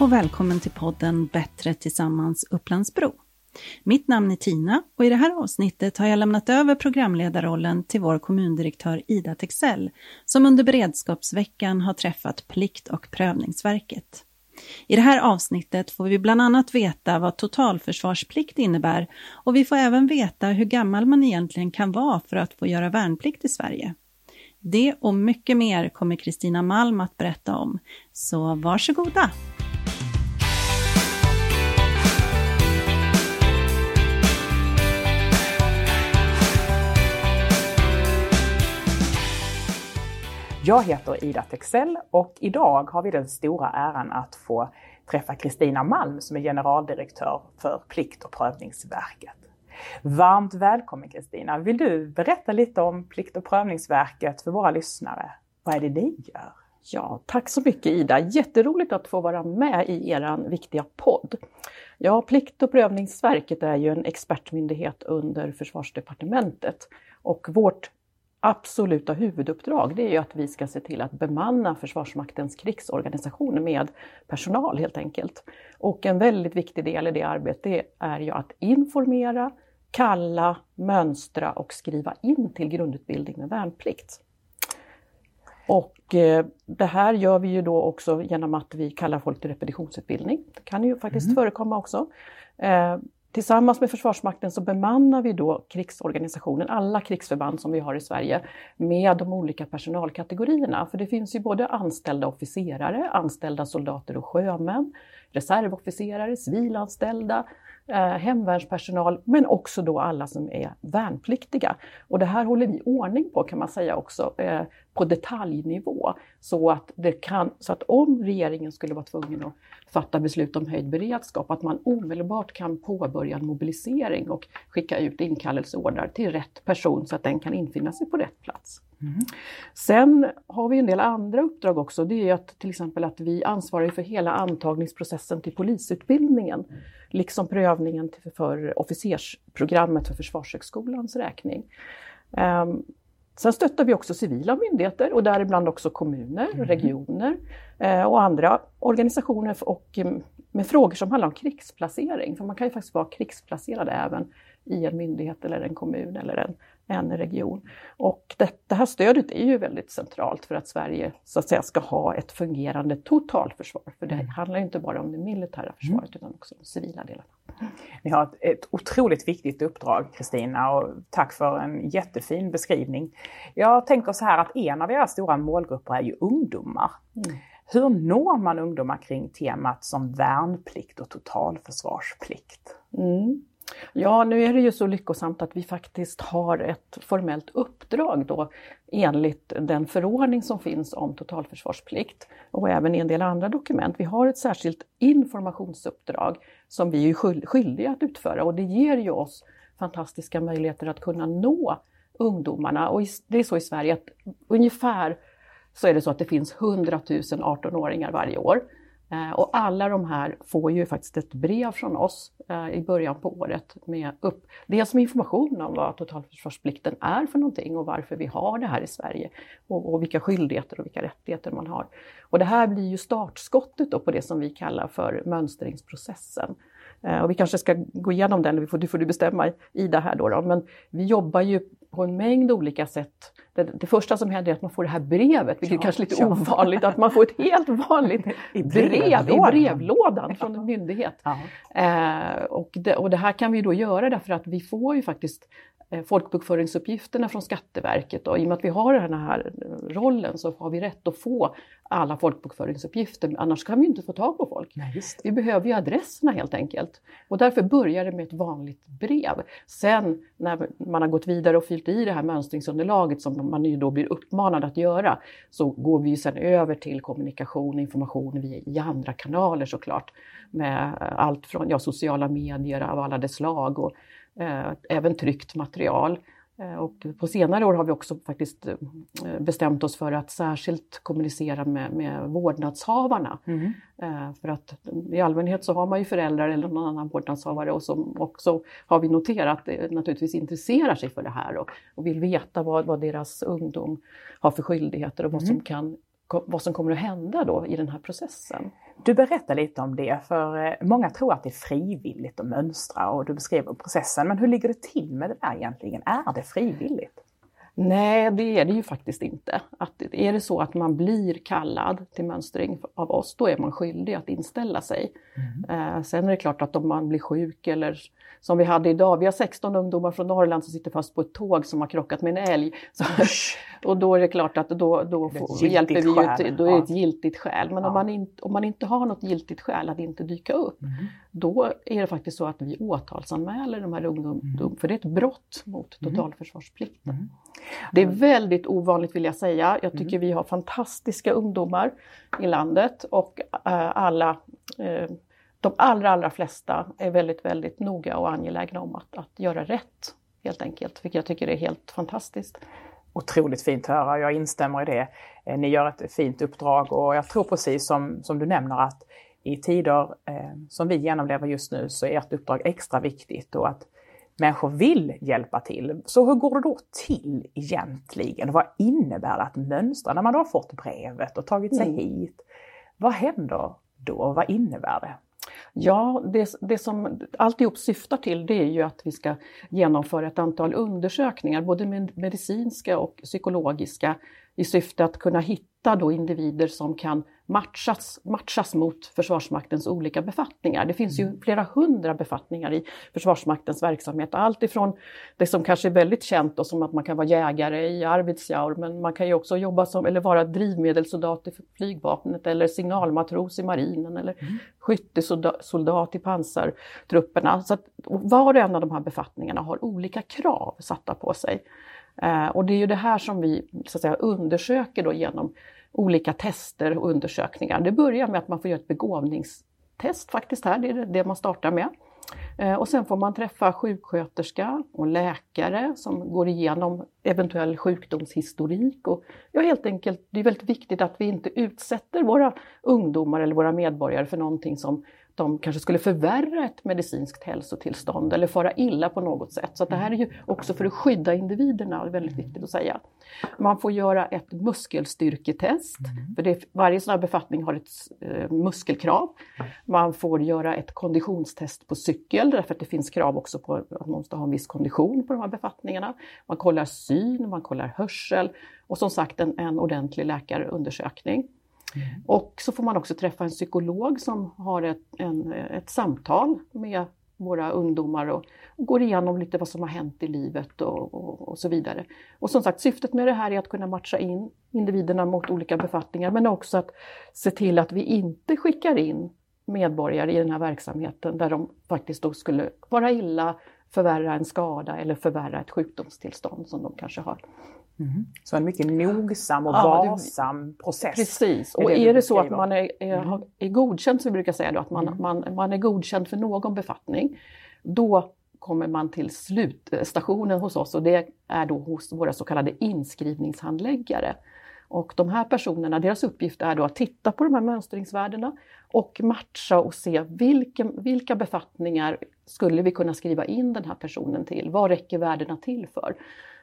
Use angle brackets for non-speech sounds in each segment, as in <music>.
och välkommen till podden Bättre tillsammans Upplandsbro. Mitt namn är Tina och i det här avsnittet har jag lämnat över programledarrollen till vår kommundirektör Ida Texell som under beredskapsveckan har träffat Plikt och prövningsverket. I det här avsnittet får vi bland annat veta vad totalförsvarsplikt innebär och vi får även veta hur gammal man egentligen kan vara för att få göra värnplikt i Sverige. Det och mycket mer kommer Kristina Malm att berätta om, så varsågoda! Jag heter Ida Texell och idag har vi den stora äran att få träffa Kristina Malm som är generaldirektör för Plikt och prövningsverket. Varmt välkommen Kristina! Vill du berätta lite om Plikt och prövningsverket för våra lyssnare? Vad är det ni gör? Ja, tack så mycket Ida! Jätteroligt att få vara med i er viktiga podd. Ja, Plikt och prövningsverket är ju en expertmyndighet under Försvarsdepartementet och vårt absoluta huvuduppdrag det är ju att vi ska se till att bemanna Försvarsmaktens krigsorganisation med personal helt enkelt. Och en väldigt viktig del i det arbetet är ju att informera, kalla, mönstra och skriva in till grundutbildning med värnplikt. Och eh, det här gör vi ju då också genom att vi kallar folk till repetitionsutbildning. Det kan ju faktiskt mm. förekomma också. Eh, Tillsammans med Försvarsmakten så bemannar vi då krigsorganisationen, alla krigsförband som vi har i Sverige, med de olika personalkategorierna. För det finns ju både anställda officerare, anställda soldater och sjömän, reservofficerare, civilanställda, hemvärnspersonal, men också då alla som är värnpliktiga. Och det här håller vi ordning på kan man säga också, eh, på detaljnivå. Så att, det kan, så att om regeringen skulle vara tvungen att fatta beslut om höjd beredskap, att man omedelbart kan påbörja en mobilisering och skicka ut inkallelseordrar till rätt person så att den kan infinna sig på rätt plats. Mm. Sen har vi en del andra uppdrag också. Det är att till exempel att vi ansvarar för hela antagningsprocessen till polisutbildningen. Liksom prövningen för officersprogrammet för Försvarshögskolans räkning. Um, Sen stöttar vi också civila myndigheter och däribland också kommuner, mm. regioner eh, och andra organisationer och, mm, med frågor som handlar om krigsplacering. För man kan ju faktiskt vara krigsplacerad även i en myndighet eller en kommun eller en, en region. Och det, det, här stödet är ju väldigt centralt för att Sverige så att säga ska ha ett fungerande totalförsvar. För det mm. handlar inte bara om det militära försvaret mm. utan också om de civila delarna. Ni har ett, ett otroligt viktigt uppdrag Kristina och tack för en jättefin beskrivning. Jag tänker så här att en av era stora målgrupper är ju ungdomar. Mm. Hur når man ungdomar kring temat som värnplikt och totalförsvarsplikt? Mm. Ja, nu är det ju så lyckosamt att vi faktiskt har ett formellt uppdrag då enligt den förordning som finns om totalförsvarsplikt och även i en del andra dokument. Vi har ett särskilt informationsuppdrag som vi är skyldiga att utföra och det ger ju oss fantastiska möjligheter att kunna nå ungdomarna. Och det är så i Sverige att ungefär så är det så att det finns 100 000 18-åringar varje år. Eh, och alla de här får ju faktiskt ett brev från oss eh, i början på året med upp, dels med information om vad totalförsvarsplikten är för någonting och varför vi har det här i Sverige och, och vilka skyldigheter och vilka rättigheter man har. Och det här blir ju startskottet då på det som vi kallar för mönstringsprocessen. Eh, och vi kanske ska gå igenom den, det får, får du bestämma Ida här då, då, men vi jobbar ju på en mängd olika sätt. Det, det, första som händer är att man får det här brevet, vilket ja, kanske är lite ja. ovanligt, att man får ett helt vanligt <laughs> I brev i brevlådan från en myndighet. Eh, och, det, och det här kan vi då göra därför att vi får ju faktiskt Eh, folkbokföringsuppgifterna från Skatteverket och i och med att vi har den här rollen så har vi rätt att få alla folkbokföringsuppgifter, annars kan vi inte få tag på folk. Nej, vi behöver ju adresserna helt enkelt. Och därför börjar det med ett vanligt brev. Sen när man har gått vidare och fyllt i det här mönstringsunderlaget som man ju då blir uppmanad att göra, så går vi sen över till kommunikation och information i andra kanaler såklart. Med allt från ja, sociala medier av alla dess slag och Eh, även tryckt material. Eh, och på senare år har vi också faktiskt eh, bestämt oss för att särskilt kommunicera med, med vårdnadshavarna. Mm. För att i allmänhet så har man ju föräldrar eller någon annan vårdnadshavare och som också har vi noterat naturligtvis intresserar sig för det här och, och vill veta vad, vad deras ungdom har för skyldigheter och vad mm. som kan vad som kommer att hända då i den här processen. Du berättar lite om det, för eh, många tror att det är frivilligt att mönstra och du beskriver processen. Men hur ligger det till med det där egentligen? Är det frivilligt? Nej, det är det ju faktiskt inte. Att är det så att man blir kallad till mönstring av oss, då är man skyldig att inställa sig. Mm. Eh, sen är det klart att om man blir sjuk eller som vi hade idag, vi har 16 ungdomar från Norrland som sitter fast på ett tåg som har krockat med en älg. Så, och då är det klart att då, då får, hjälper vi ju, då är det ett giltigt skäl. Men ja. om, man in, om man inte har något giltigt skäl att inte dyka upp, mm. då är det faktiskt så att vi åtalsanmäler de här ungdomarna, mm. för det är ett brott mot mm. totalförsvarsplikten. Mm. Det är väldigt ovanligt vill jag säga. Jag tycker mm. vi har fantastiska ungdomar i landet och äh, alla äh, de allra, allra flesta är väldigt, väldigt noga och angelägna om att, att göra rätt helt enkelt, vilket jag tycker är helt fantastiskt. Otroligt fint att höra, jag instämmer i det. Eh, ni gör ett fint uppdrag och jag tror precis som, som du nämner att i tider eh, som vi genomlever just nu så är ert uppdrag extra viktigt och att människor vill hjälpa till. Så hur går det då till egentligen? Vad innebär det att mönstra när man då har fått brevet och tagit sig mm. hit? Vad händer då? Vad innebär det? Ja, det, det som alltihop syftar till det är ju att vi ska genomföra ett antal undersökningar, både medicinska och psykologiska, i syfte att kunna hitta då individer som kan matchas, matchas mot Försvarsmaktens olika befattningar. Det finns ju mm. flera hundra befattningar i Försvarsmaktens verksamhet. Allt ifrån det som kanske är väldigt känt och som att man kan vara jägare i Arvidsjaur, men man kan ju också jobba som, eller vara drivmedelssoldat i flygvapnet eller signalmatros i marinen eller mm. skyttesoldat i pansartrupperna. Så att var och en av de här befattningarna har olika krav satta på sig. Eh, och det är ju det här som vi så att säga, undersöker då genom olika tester och undersökningar. Det börjar med att man får göra ett begåvningstest faktiskt här, det är det man startar med. Eh, och sen får man träffa sjuksköterska och läkare som går igenom eventuell sjukdomshistorik. Och ja, helt enkelt, det är väldigt viktigt att vi inte utsätter våra ungdomar eller våra medborgare för någonting som de kanske skulle förvärra ett medicinskt hälsotillstånd eller fara illa på något sätt. Så det här är ju också för att skydda individerna, väldigt viktigt att säga. Man får göra ett muskelstyrketest, mm. för det, varje sån här befattning har ett eh, muskelkrav. Man får göra ett konditionstest på cykel, därför att det finns krav också på att man måste ha en viss kondition på de här befattningarna. Man kollar syn, man kollar hörsel och som sagt en, en ordentlig läkarundersökning. Mm. Och så får man också träffa en psykolog som har ett, en, ett samtal med våra ungdomar och, och, går igenom lite vad som har hänt i livet och, och, och, så vidare. Och som sagt, syftet med det här är att kunna matcha in individerna mot olika befattningar men också att se till att vi inte skickar in medborgare i den här verksamheten där de faktiskt då skulle vara illa, förvärra en skada eller förvärra ett sjukdomstillstånd som de kanske har. Mm. Så en mycket nogsam och ja, varsam process. Precis, och är det så att man är, är, mm. är godkänd, som vi brukar säga, då, att man, mm. man, man är godkänd för någon befattning, då kommer man till slutstationen hos oss och det är då hos våra så kallade inskrivningshandläggare. Och de här personerna, deras uppgift är då att titta på de här mönstringsvärdena och matcha och se vilka, vilka befattningar skulle vi kunna skriva in den här personen till? Vad räcker värdena till för?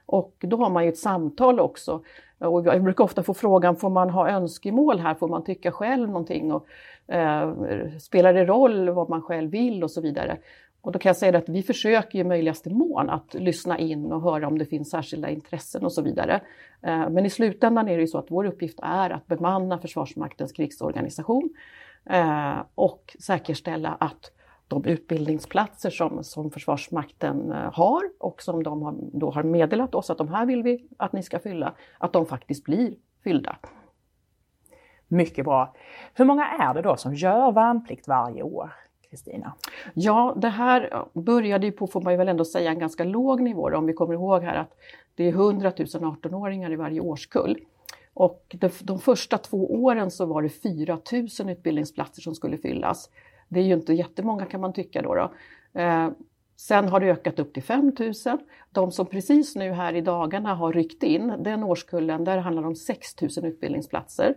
Och då har man ju ett samtal också. Och jag brukar ofta få frågan, får man ha önskemål här? Får man tycka själv någonting? Och, eh, spelar det roll vad man själv vill och så vidare? Och då kan jag säga att vi försöker i möjligaste mån att lyssna in och höra om det finns särskilda intressen och så vidare. Eh, men i slutändan är det ju så att vår uppgift är att bemanna Försvarsmaktens krigsorganisation eh, och säkerställa att de utbildningsplatser som, som Försvarsmakten eh, har och som de har, då har meddelat oss att de här vill vi att ni ska fylla, att de faktiskt blir fyllda. Mycket bra. Hur många är det då som gör värnplikt varje år? Kristina? Ja, det här började ju på, får man väl ändå säga, en ganska låg nivå om vi kommer ihåg här att det är 100 000 18-åringar i varje årskull. Och de, de första två åren så var det 4 000 utbildningsplatser som skulle fyllas. Det är ju inte jättemånga kan man tycka då. då. Eh, sen har det ökat upp till 5000. De som precis nu här i dagarna har ryckt in, den årskullen, där handlar det om 6000 utbildningsplatser.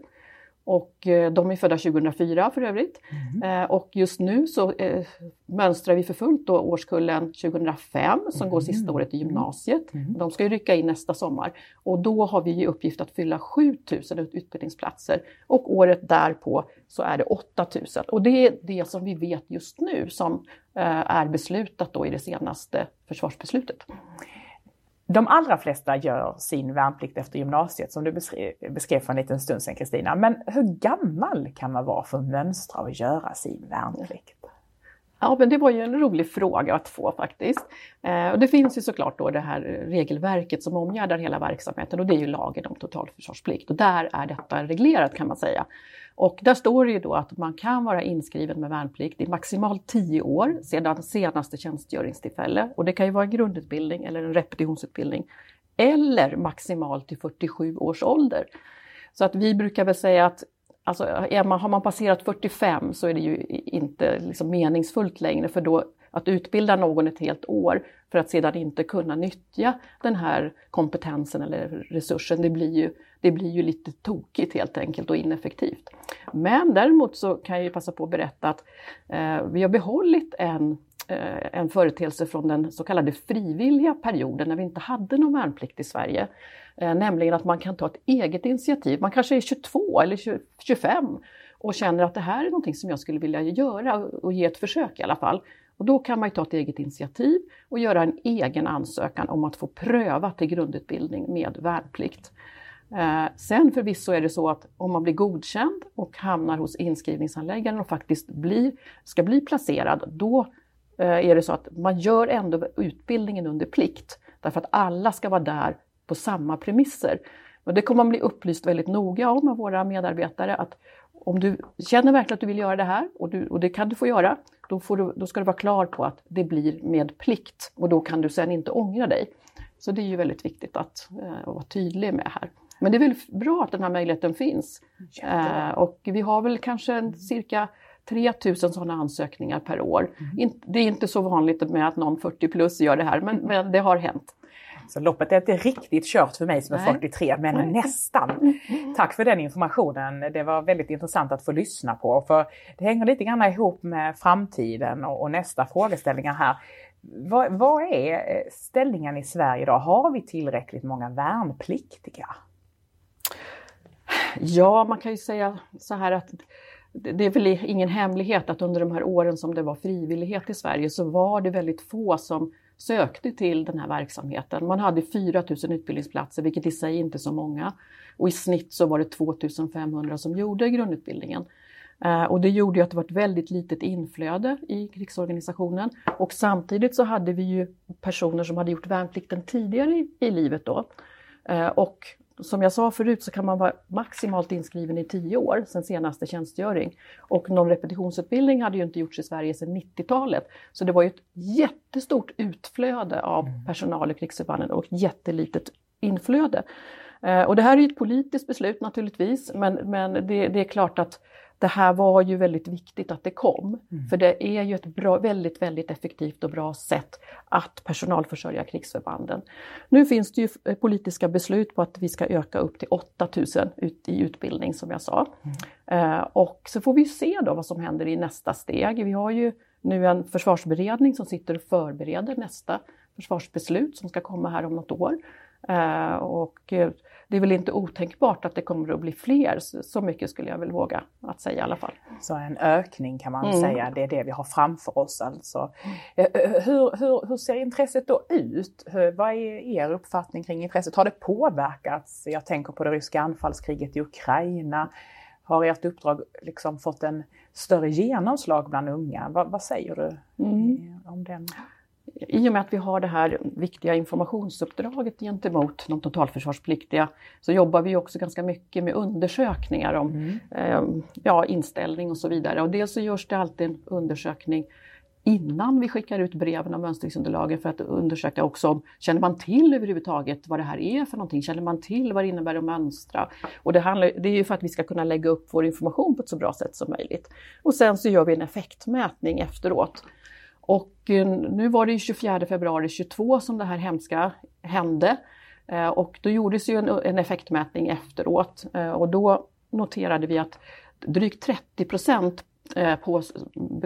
Och eh, de är födda 2004 för övrigt. Mm. Och just nu så eh, mönstrar vi för fullt då årskullen 2005 som mm. går sista året i gymnasiet. Mm. De ska ju rycka in nästa sommar. Och då har vi i uppgift att fylla 7000 utbildningsplatser. Och året därpå så är det 8000. Och det är det som vi vet just nu som är beslutat då i det senaste försvarsbeslutet. De allra flesta gör sin värnplikt efter gymnasiet som du beskrev för en liten stund sedan Kristina. Men hur gammal kan man vara för att mönstra och göra sin värnplikt? Ja, men det var ju en rolig fråga att få faktiskt. Eh, och det finns ju såklart då det här regelverket som omgärdar hela verksamheten och det är ju lagen om totalförsvarsplikt och där är detta reglerat kan man säga. Och där står det ju då att man kan vara inskriven med värnplikt i maximalt 10 år sedan senaste tjänstgöringstillfälle. Och det kan ju vara en grundutbildning eller en repetitionsutbildning. Eller maximalt till 47 års ålder. Så att vi brukar väl säga att alltså, man, har man passerat 45 så är det ju inte liksom meningsfullt längre för då att utbilda någon ett helt år för att sedan inte kunna nyttja den här kompetensen eller resursen, det blir ju, det blir ju lite tokigt helt enkelt och ineffektivt. Men däremot så kan jag ju passa på att berätta att eh, vi har behållit en, eh, en företeelse från den så kallade frivilliga perioden när vi inte hade någon värnplikt i Sverige. Eh, nämligen att man kan ta ett eget initiativ. Man kanske är 22 eller 25 och känner att det här är någonting som jag skulle vilja göra och ge ett försök i alla fall. Och då kan man ta ett eget initiativ och göra en egen ansökan om att få pröva till grundutbildning med värnplikt. Eh, sen förvisso är det så att om man blir godkänd och hamnar hos inskrivningsanläggaren och faktiskt blir, ska bli placerad, då eh, är det så att man gör ändå utbildningen under plikt. Därför att alla ska vara där på samma premisser. Och det kommer man bli upplyst väldigt noga om av våra medarbetare att om du känner verkligen att du vill göra det här och, du, och det kan du få göra, då, får du, då ska du vara klar på att det blir med plikt och då kan du sen inte ångra dig. Så det är ju väldigt viktigt att eh, vara tydlig med här. Men det är väl bra att den här möjligheten finns. Eh, och vi har väl kanske cirka 3000 sådana ansökningar per år. Mm. Det är inte så vanligt med att någon 40 plus gör det här, men, men det har hänt. Så loppet är inte riktigt kört för mig som är 43, men Nej. nästan. Mm. Tack för den informationen. Det var väldigt intressant att få lyssna på. För det hänger lite grann ihop med framtiden och, och nästa frågeställningar här. Vad, vad, är ställningen i Sverige idag? Har vi tillräckligt många värnpliktiga? Ja, man kan ju säga så här att det är väl ingen hemlighet att under de här åren som det var frivillighet i Sverige så var det väldigt få som sökte till den här verksamheten. Man hade 4 000 utbildningsplatser, vilket i sig inte är så många. Och i snitt så var det 2 500 som gjorde grundutbildningen. Eh, och det gjorde ju att det var ett väldigt litet inflöde i krigsorganisationen. Och samtidigt så hade vi ju personer som hade gjort värnplikten tidigare i, i livet då. Eh, och som jag sa förut så kan man vara maximalt inskriven i tio år sen senaste tjänstgöring. Och någon repetitionsutbildning hade ju inte gjorts i Sverige sedan 90-talet. Så det var ju ett jättestort utflöde av mm. personal i krigsförbanden och jättelitet inflöde. Eh, och det här är ett politiskt beslut naturligtvis, men, men det, det är klart att det här var ju väldigt viktigt att det kom. Mm. För det är ju ett bra, väldigt, väldigt effektivt och bra sätt att personalförsörja krigsförbanden. Nu finns det ju politiska beslut på att vi ska öka upp till 8000 ut i utbildning som jag sa. Mm. Eh, och så får vi se då vad som händer i nästa steg. Vi har ju nu en försvarsberedning som sitter och förbereder nästa försvarsbeslut som ska komma här om något år. Eh, och eh, det är väl inte otänkbart att det kommer att bli fler, så mycket skulle jag väl våga att säga i alla fall. Så en ökning kan man mm. säga, det är det vi har framför oss alltså. Eh, hur, hur, hur ser intresset då ut? Vad är er uppfattning kring intresset? Har det påverkats? Jag tänker på det ryska anfallskriget i Ukraina. Har ert uppdrag liksom fått en större genomslag bland unga? Vad, vad säger du mm. om den? I och med att vi har det här viktiga informationsuppdraget gentemot de totalförsvarspliktiga så jobbar vi också ganska mycket med undersökningar om mm. eh, ja, inställning och så vidare. Och dels så görs det alltid en undersökning innan vi skickar ut breven och mönstringsunderlagen för att undersöka också om känner man till överhuvudtaget vad det här är för någonting? Känner man till vad det innebär att mönstra? Och det, handlar, det är ju för att vi ska kunna lägga upp vår information på ett så bra sätt som möjligt. Och sen så gör vi en effektmätning efteråt och Eh, nu var det 24 februari 22 som det här hemska hände. Eh, och då gjordes ju en, en effektmätning efteråt eh, och då noterade vi att drygt 30 procent Eh, på,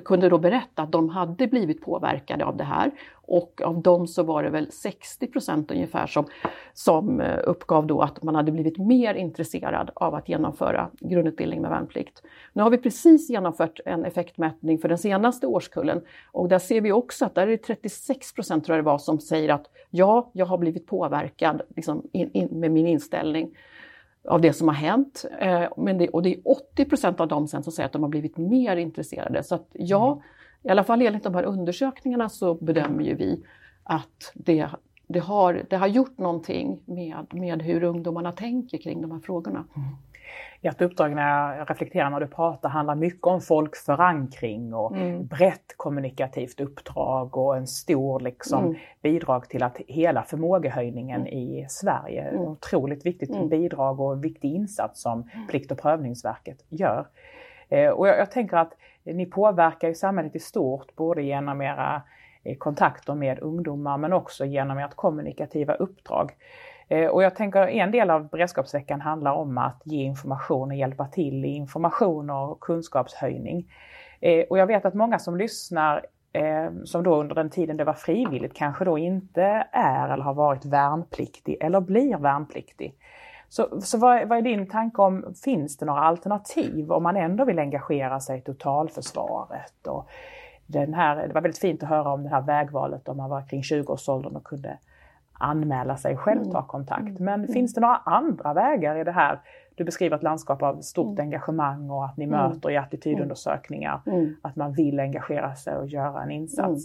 kunde då berätta att de hade blivit påverkade av det här. Och av dem så var det väl 60 procent ungefär som, som eh, uppgav då att man hade blivit mer intresserad av att genomföra grundutbildning med värnplikt. Nu har vi precis genomfört en effektmätning för den senaste årskullen. Och där ser vi också att där är det 36 procent tror jag det var som säger att ja, jag har blivit påverkad liksom, in, in, med min inställning av det som har hänt. Eh, men det, och det är 80 procent av dem sen som säger att de har blivit mer intresserade. Så att ja, mm. i alla fall enligt de här undersökningarna så bedömer ju vi att det, det, har, det har gjort någonting med, med hur ungdomarna tänker kring de här frågorna. Mm ert uppdrag när jag reflekterar när du pratar handlar mycket om folkförankring och mm. brett kommunikativt uppdrag och en stor liksom, mm. bidrag till att hela förmågehöjningen mm. i Sverige. Mm. Otroligt viktigt mm. bidrag och en viktig insats som mm. Plikt och prövningsverket gör. Eh, och jag, jag, tänker att ni påverkar ju samhället i stort, både genom era eh, kontakter med ungdomar men också genom ert kommunikativa uppdrag. Eh, och jag tänker en del av beredskapsveckan handlar om att ge information och hjälpa till i information och kunskapshöjning. Eh, och jag vet att många som lyssnar eh, som då under den tiden det var frivilligt kanske då inte är eller har varit värnpliktig eller blir värnpliktig. Så, så vad, vad, är din tanke om, finns det några alternativ om man ändå vill engagera sig i totalförsvaret? Och den här, det var väldigt fint att höra om det här vägvalet om man var kring 20-årsåldern och kunde anmäla sig själv, mm. ta kontakt. Mm. Men mm. finns det några andra vägar i det här? Du beskriver ett landskap av stort engagemang och att ni möter i attitydundersökningar att man vill engagera sig och göra en insats.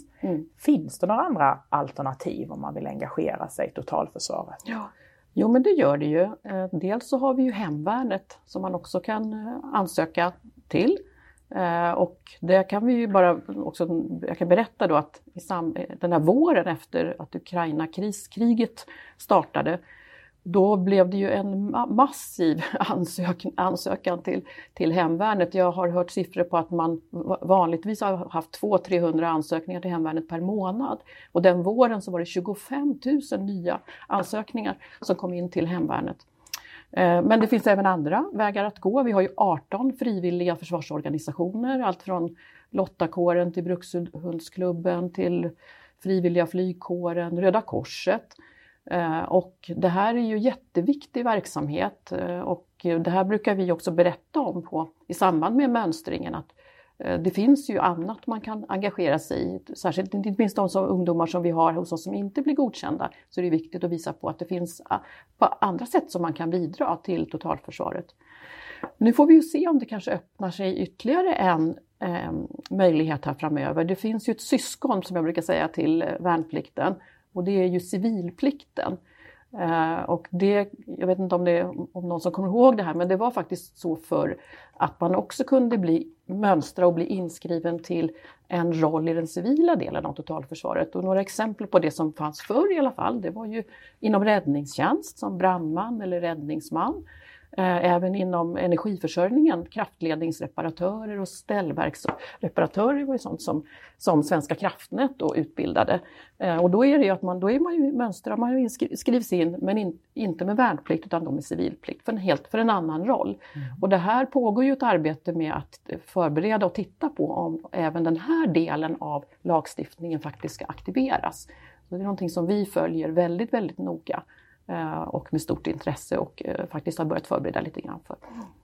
Finns det några andra alternativ om man vill engagera sig i totalförsvaret? Ja. Jo men det gör det ju. Eh, dels så har vi ju hemvärnet som man också kan eh, ansöka till. Eh, och det kan vi ju bara också, jag kan berätta då att i sam, den här våren efter att Ukraina-kriget startade, då blev det ju en massiv <laughs> ansök, ansökan till, till hemvärnet. Jag har hört siffror på att man vanligtvis har haft 200-300 ansökningar till hemvärnet per månad. Och den våren så var det 25 000 nya ansökningar som kom in till hemvärnet. Eh, men det finns även andra vägar att gå. Vi har ju 18 frivilliga försvarsorganisationer, allt från Lottakåren till Brukshundsklubben till Frivilliga flygkåren, Röda Korset. Eh, och det här är ju jätteviktig verksamhet eh, och det här brukar vi också berätta om på, i samband med mönstringen. Att Eh, det finns ju annat man kan engagera sig i, särskilt inte minst de som, ungdomar som vi har hos oss som inte blir godkända. Så det är viktigt att visa på att det finns ah, på andra sätt som man kan bidra till totalförsvaret. Nu får vi ju se om det kanske öppnar sig ytterligare en eh, möjlighet här framöver. Det finns ju ett syskon som jag brukar säga till eh, värnplikten och det är ju civilplikten. Eh, och det, jag vet inte om det om någon som kommer ihåg det här, men det var faktiskt så för att man också kunde bli, mönstra och bli inskriven till en roll i den civila delen av totalförsvaret. Och några exempel på det som fanns förr i alla fall, det var ju inom räddningstjänst som brandman eller räddningsman. Eh, även inom energiförsörjningen, kraftledningsreparatörer och ställverksreparatörer var ju sånt som, som Svenska kraftnät då utbildade. Eh, och då är det ju att man, då är man ju mönstrar, man skrivs in men in, inte med värnplikt utan då med civilplikt för en, helt, för en annan roll. Mm. Och det här pågår ju ett arbete med att förbereda och titta på om även den här delen av lagstiftningen faktiskt ska aktiveras. Så det är någonting som vi följer väldigt, väldigt noga. Eh, och med stort intresse och eh, faktiskt har börjat förbereda lite grann för.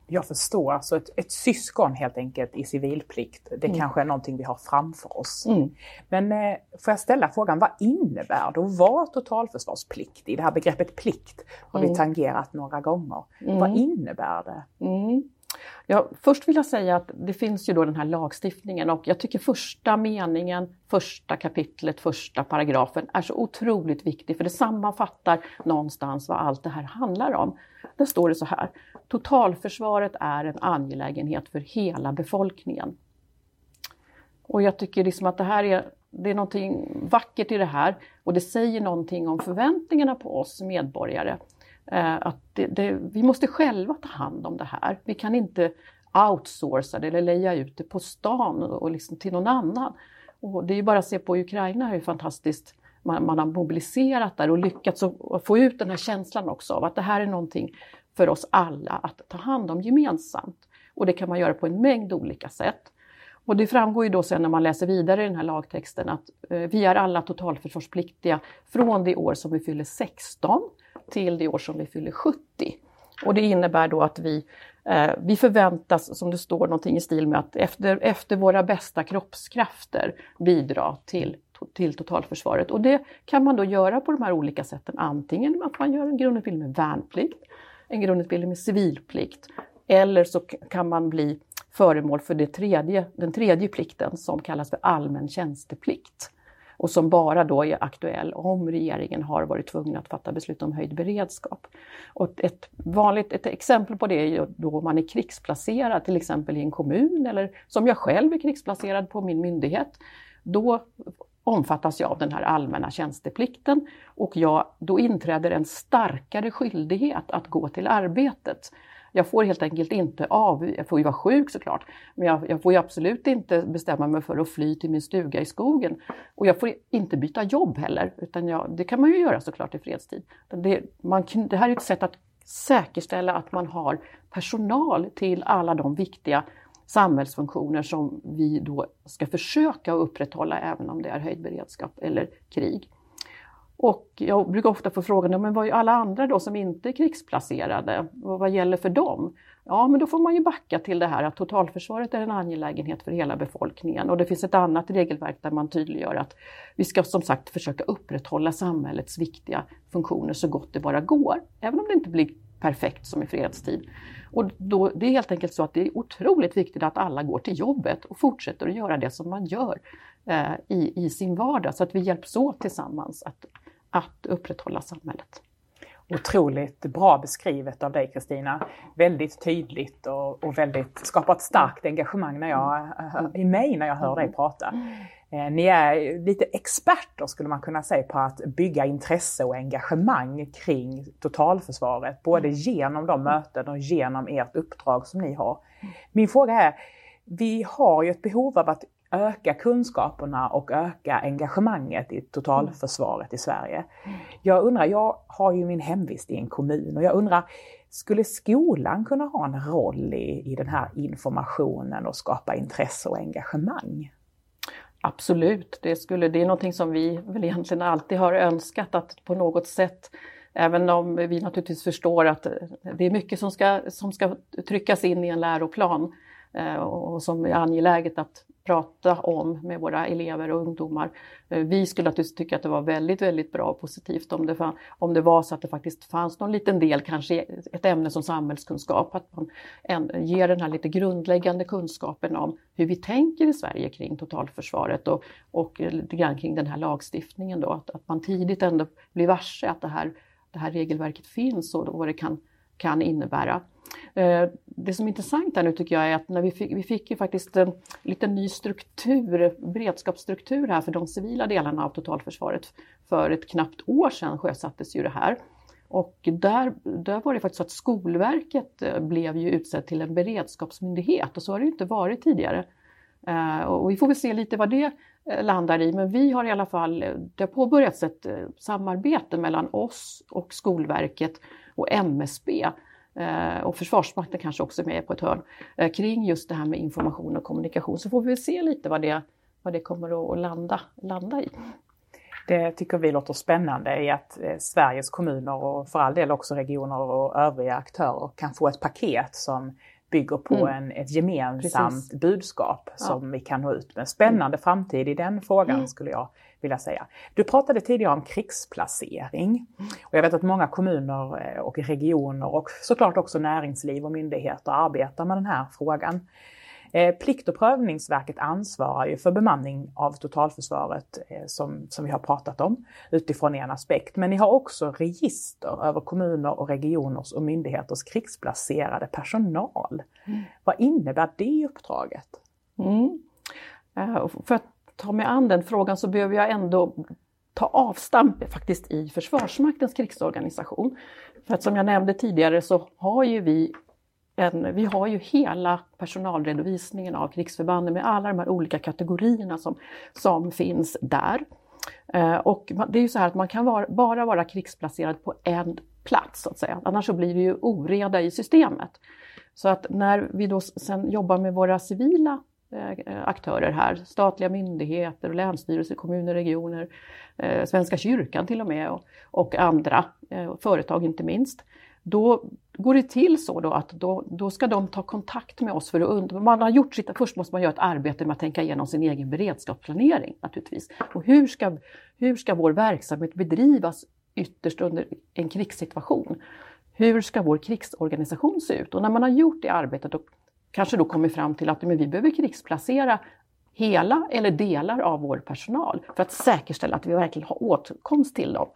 Jag förstår, alltså ett, ett syskon helt enkelt i civilplikt, det mm. kanske är någonting vi har framför oss. Mm. Men eh, får jag ställa frågan, vad innebär det att vara totalförsvarspliktig? Det här begreppet plikt har mm. vi tangerat några gånger. Vad mm. innebär det? Ja, först vill jag säga att det finns ju då den här lagstiftningen och jag tycker första meningen, första kapitlet, första paragrafen är så otroligt viktig för det sammanfattar någonstans vad allt det här handlar om. Där står det så här. Totalförsvaret är en angelägenhet för hela befolkningen. Och jag tycker liksom att det här är, det är någonting vackert i det här och det säger någonting om förväntningarna på oss medborgare. Eh, att det, det, vi måste själva ta hand om det här. Vi kan inte outsourca det eller leja ut det på stan och liksom till någon annan. Och det är ju bara att se på Ukraina hur fantastiskt man, man har mobiliserat där och lyckats få ut den här känslan också av att det här är någonting för oss alla att ta hand om gemensamt. Och det kan man göra på en mängd olika sätt. Och det framgår ju då sen när man läser vidare i den här lagtexten att eh, vi är alla totalförsvarspliktiga från det år som vi fyller 16 till det år som vi fyller 70. Och det innebär då att vi, eh, vi förväntas, som det står någonting i stil med att efter, efter våra bästa kroppskrafter bidra till, till totalförsvaret. Och det kan man då göra på de här olika sätten. Antingen att man gör en grundutbildning med värnplikt, en grundutbildning med civilplikt eller så kan man bli föremål för det tredje, den tredje plikten som kallas för allmän tjänsteplikt och som bara då är aktuell om regeringen har varit tvungen att fatta beslut om höjd beredskap. Och ett, vanligt, ett exempel på det är då man är krigsplacerad till exempel i en kommun eller som jag själv är krigsplacerad på min myndighet. Då omfattas jag av den här allmänna tjänsteplikten och jag, då inträder en starkare skyldighet att gå till arbetet. Jag får helt enkelt inte av, jag får ju vara sjuk såklart, men jag, jag får ju absolut inte bestämma mig för att fly till min stuga i skogen. Och jag får inte byta jobb heller, utan jag, det kan man ju göra såklart i fredstid. Det, man, det här är ett sätt att säkerställa att man har personal till alla de viktiga samhällsfunktioner som vi då ska försöka upprätthålla även om det är höjd beredskap eller krig. Och jag brukar ofta få frågan, men vad är alla andra då som inte är krigsplacerade? Och vad gäller för dem? Ja, men då får man ju backa till det här att totalförsvaret är en angelägenhet för hela befolkningen och det finns ett annat regelverk där man tydliggör att vi ska som sagt försöka upprätthålla samhällets viktiga funktioner så gott det bara går, även om det inte blir perfekt som i fredstid. Och då, det är helt enkelt så att det är otroligt viktigt att alla går till jobbet och fortsätter att göra det som man gör eh, i, i sin vardag, så att vi hjälps åt tillsammans att att upprätthålla samhället. Otroligt bra beskrivet av dig Kristina. Väldigt tydligt och, och väldigt, skapar ett starkt engagemang när jag, i mig när jag hör dig prata. Eh, ni är lite experter skulle man kunna säga på att bygga intresse och engagemang kring totalförsvaret, både genom de möten och genom ert uppdrag som ni har. Min fråga är, vi har ju ett behov av att öka kunskaperna och öka engagemanget i totalförsvaret i Sverige. Jag undrar, jag har ju min hemvist i en kommun och jag undrar, skulle skolan kunna ha en roll i, i den här informationen och skapa intresse och engagemang? Absolut, det, skulle, det är någonting som vi väl egentligen alltid har önskat att på något sätt Även om vi naturligtvis förstår att eh, det är mycket som ska, som ska tryckas in i en läroplan eh, och som är angeläget att prata om med våra elever och ungdomar. Eh, vi skulle naturligtvis tycka att det var väldigt, väldigt bra och positivt om det, fann, om det var så att det faktiskt fanns någon liten del, kanske ett ämne som samhällskunskap, att man en, ger den här lite grundläggande kunskapen om hur vi tänker i Sverige kring totalförsvaret och, och lite grann kring den här lagstiftningen då, att, att man tidigt ändå blir varse att det här, det här regelverket finns och vad det kan, kan innebära. Eh, det som är intressant här nu tycker jag är att när vi fick, vi fick ju faktiskt en lite ny struktur, beredskapsstruktur här för de civila delarna av totalförsvaret. För ett knappt år sedan sjösattes ju det här. Och där, där var det faktiskt så att Skolverket eh, blev ju utsedd till en beredskapsmyndighet och så har det ju inte varit tidigare. Och vi får väl se lite vad det landar i, men vi har i alla fall, det har påbörjats ett samarbete mellan oss och Skolverket och MSB eh, och Försvarsmakten kanske också är med på ett hörn, eh, kring just det här med information och kommunikation. Så får vi se lite vad det, vad det kommer att landa, landa i. Det tycker vi låter spännande i att eh, Sveriges kommuner och för all del också regioner och övriga aktörer kan få ett paket som bygger på mm. en, ett gemensamt Precis. budskap som ja. vi kan nå ut med. Spännande mm. framtid i den frågan mm. skulle jag vilja säga. Du pratade tidigare om krigsplacering. Mm. Och jag vet att många kommuner eh, och regioner och såklart också näringsliv och myndigheter arbetar med den här frågan. Eh, Plikt och prövningsverket ansvarar ju för bemanning av totalförsvaret eh, som, som vi har pratat om utifrån en aspekt. Men ni har också register över kommuner och regioners och myndigheters krigsplacerade personal. Mm. Vad innebär det uppdraget? Mm. För att ta mig an den frågan så behöver jag ändå ta avstamp faktiskt i Försvarsmaktens krigsorganisation. För att som jag nämnde tidigare så har ju vi en, vi har ju hela personalredovisningen av krigsförbanden med alla de här olika kategorierna som, som finns där. Eh, och det är ju så här att man kan vara, bara vara krigsplacerad på en plats så att säga. Annars så blir det ju oreda i systemet. Så att när vi då sen jobbar med våra civila eh, aktörer här, statliga myndigheter, länsstyrelser, kommuner, regioner, eh, Svenska kyrkan till och med och, och andra, eh, företag inte minst. Då går det till så då att då, då ska de ta kontakt med oss för att und- man har gjort sitt, Först måste man göra ett arbete med att tänka igenom sin egen beredskapsplanering naturligtvis. Och hur ska, hur ska vår verksamhet bedrivas ytterst under en krigssituation? Hur ska vår krigsorganisation se ut? Och när man har gjort det arbetet och kanske då kommit fram till att men vi behöver krigsplacera hela eller delar av vår personal för att säkerställa att vi verkligen har åtkomst till dem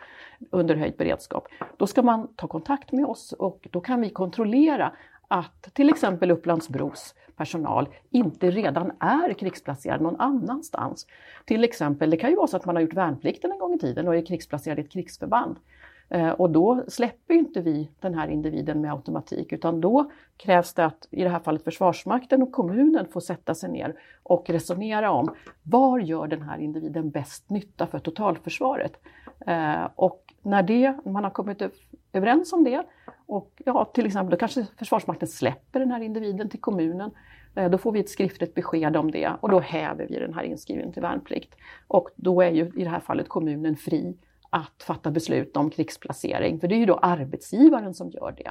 under höjd beredskap. Då ska man ta kontakt med oss och då kan vi kontrollera att till exempel Upplandsbros personal inte redan är krigsplacerad någon annanstans. Till exempel, det kan ju vara så att man har gjort värnplikten en gång i tiden och är krigsplacerad i ett krigsförband. Eh, och då släpper inte vi den här individen med automatik utan då krävs det att i det här fallet Försvarsmakten och kommunen får sätta sig ner och resonera om var gör den här individen bäst nytta för totalförsvaret? Eh, och när det, man har kommit överens om det och ja, till exempel då kanske Försvarsmakten släpper den här individen till kommunen. Eh, då får vi ett skriftligt besked om det och då häver vi den här inskrivningen till värnplikt. Och då är ju i det här fallet kommunen fri att fatta beslut om krigsplacering, för det är ju då arbetsgivaren som gör det.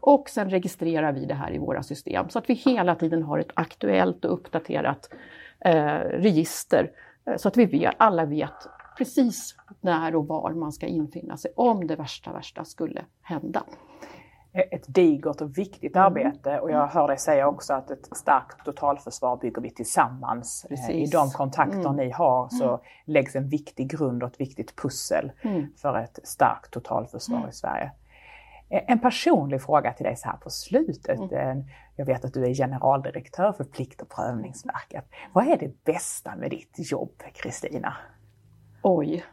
Och sen registrerar vi det här i våra system så att vi hela tiden har ett aktuellt och uppdaterat eh, register eh, så att vi vet, alla vet precis när och var man ska infinna sig om det värsta, värsta skulle hända ett digert och viktigt mm. arbete och jag hör dig säga också att ett starkt totalförsvar bygger vi tillsammans. Precis. I de kontakter mm. ni har så mm. läggs en viktig grund och ett viktigt pussel mm. för ett starkt totalförsvar mm. i Sverige. En personlig fråga till dig så här på slutet. Mm. Eh, jag vet att du är generaldirektör för Plikt och prövningsverket. Vad är det bästa med ditt jobb, Kristina? Oj,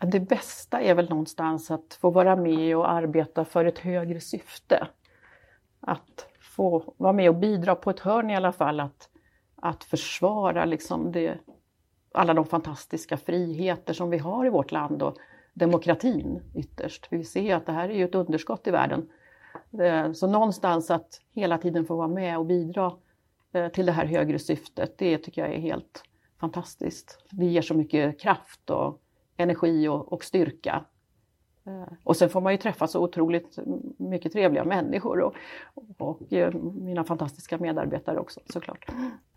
det bästa är väl någonstans att få vara med och arbeta för ett högre syfte. Att få vara med och bidra på ett hörn i alla fall, att, att försvara liksom det, alla de fantastiska friheter som vi har i vårt land och demokratin ytterst. Vi ser att det här är ju ett underskott i världen. Eh, så någonstans att hela tiden få vara med och bidra eh, till det här högre syftet, det tycker jag är helt fantastiskt. Det ger så mycket kraft och energi och, och styrka. Eh, och sen får man ju träffa så otroligt mycket trevliga människor och, och eh, mina fantastiska medarbetare också såklart.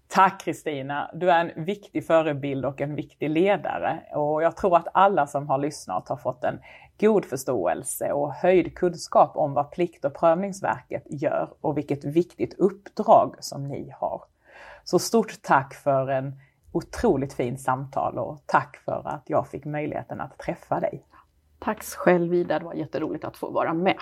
Tack Kristina! Du är en viktig förebild och en viktig ledare och jag tror att alla som har lyssnat har fått en god förståelse och höjd kunskap om vad Plikt och prövningsverket gör och vilket viktigt uppdrag som ni har. Så stort tack för en otroligt fint samtal och tack för att jag fick möjligheten att träffa dig. Tack själv Ida, det var jätteroligt att få vara med.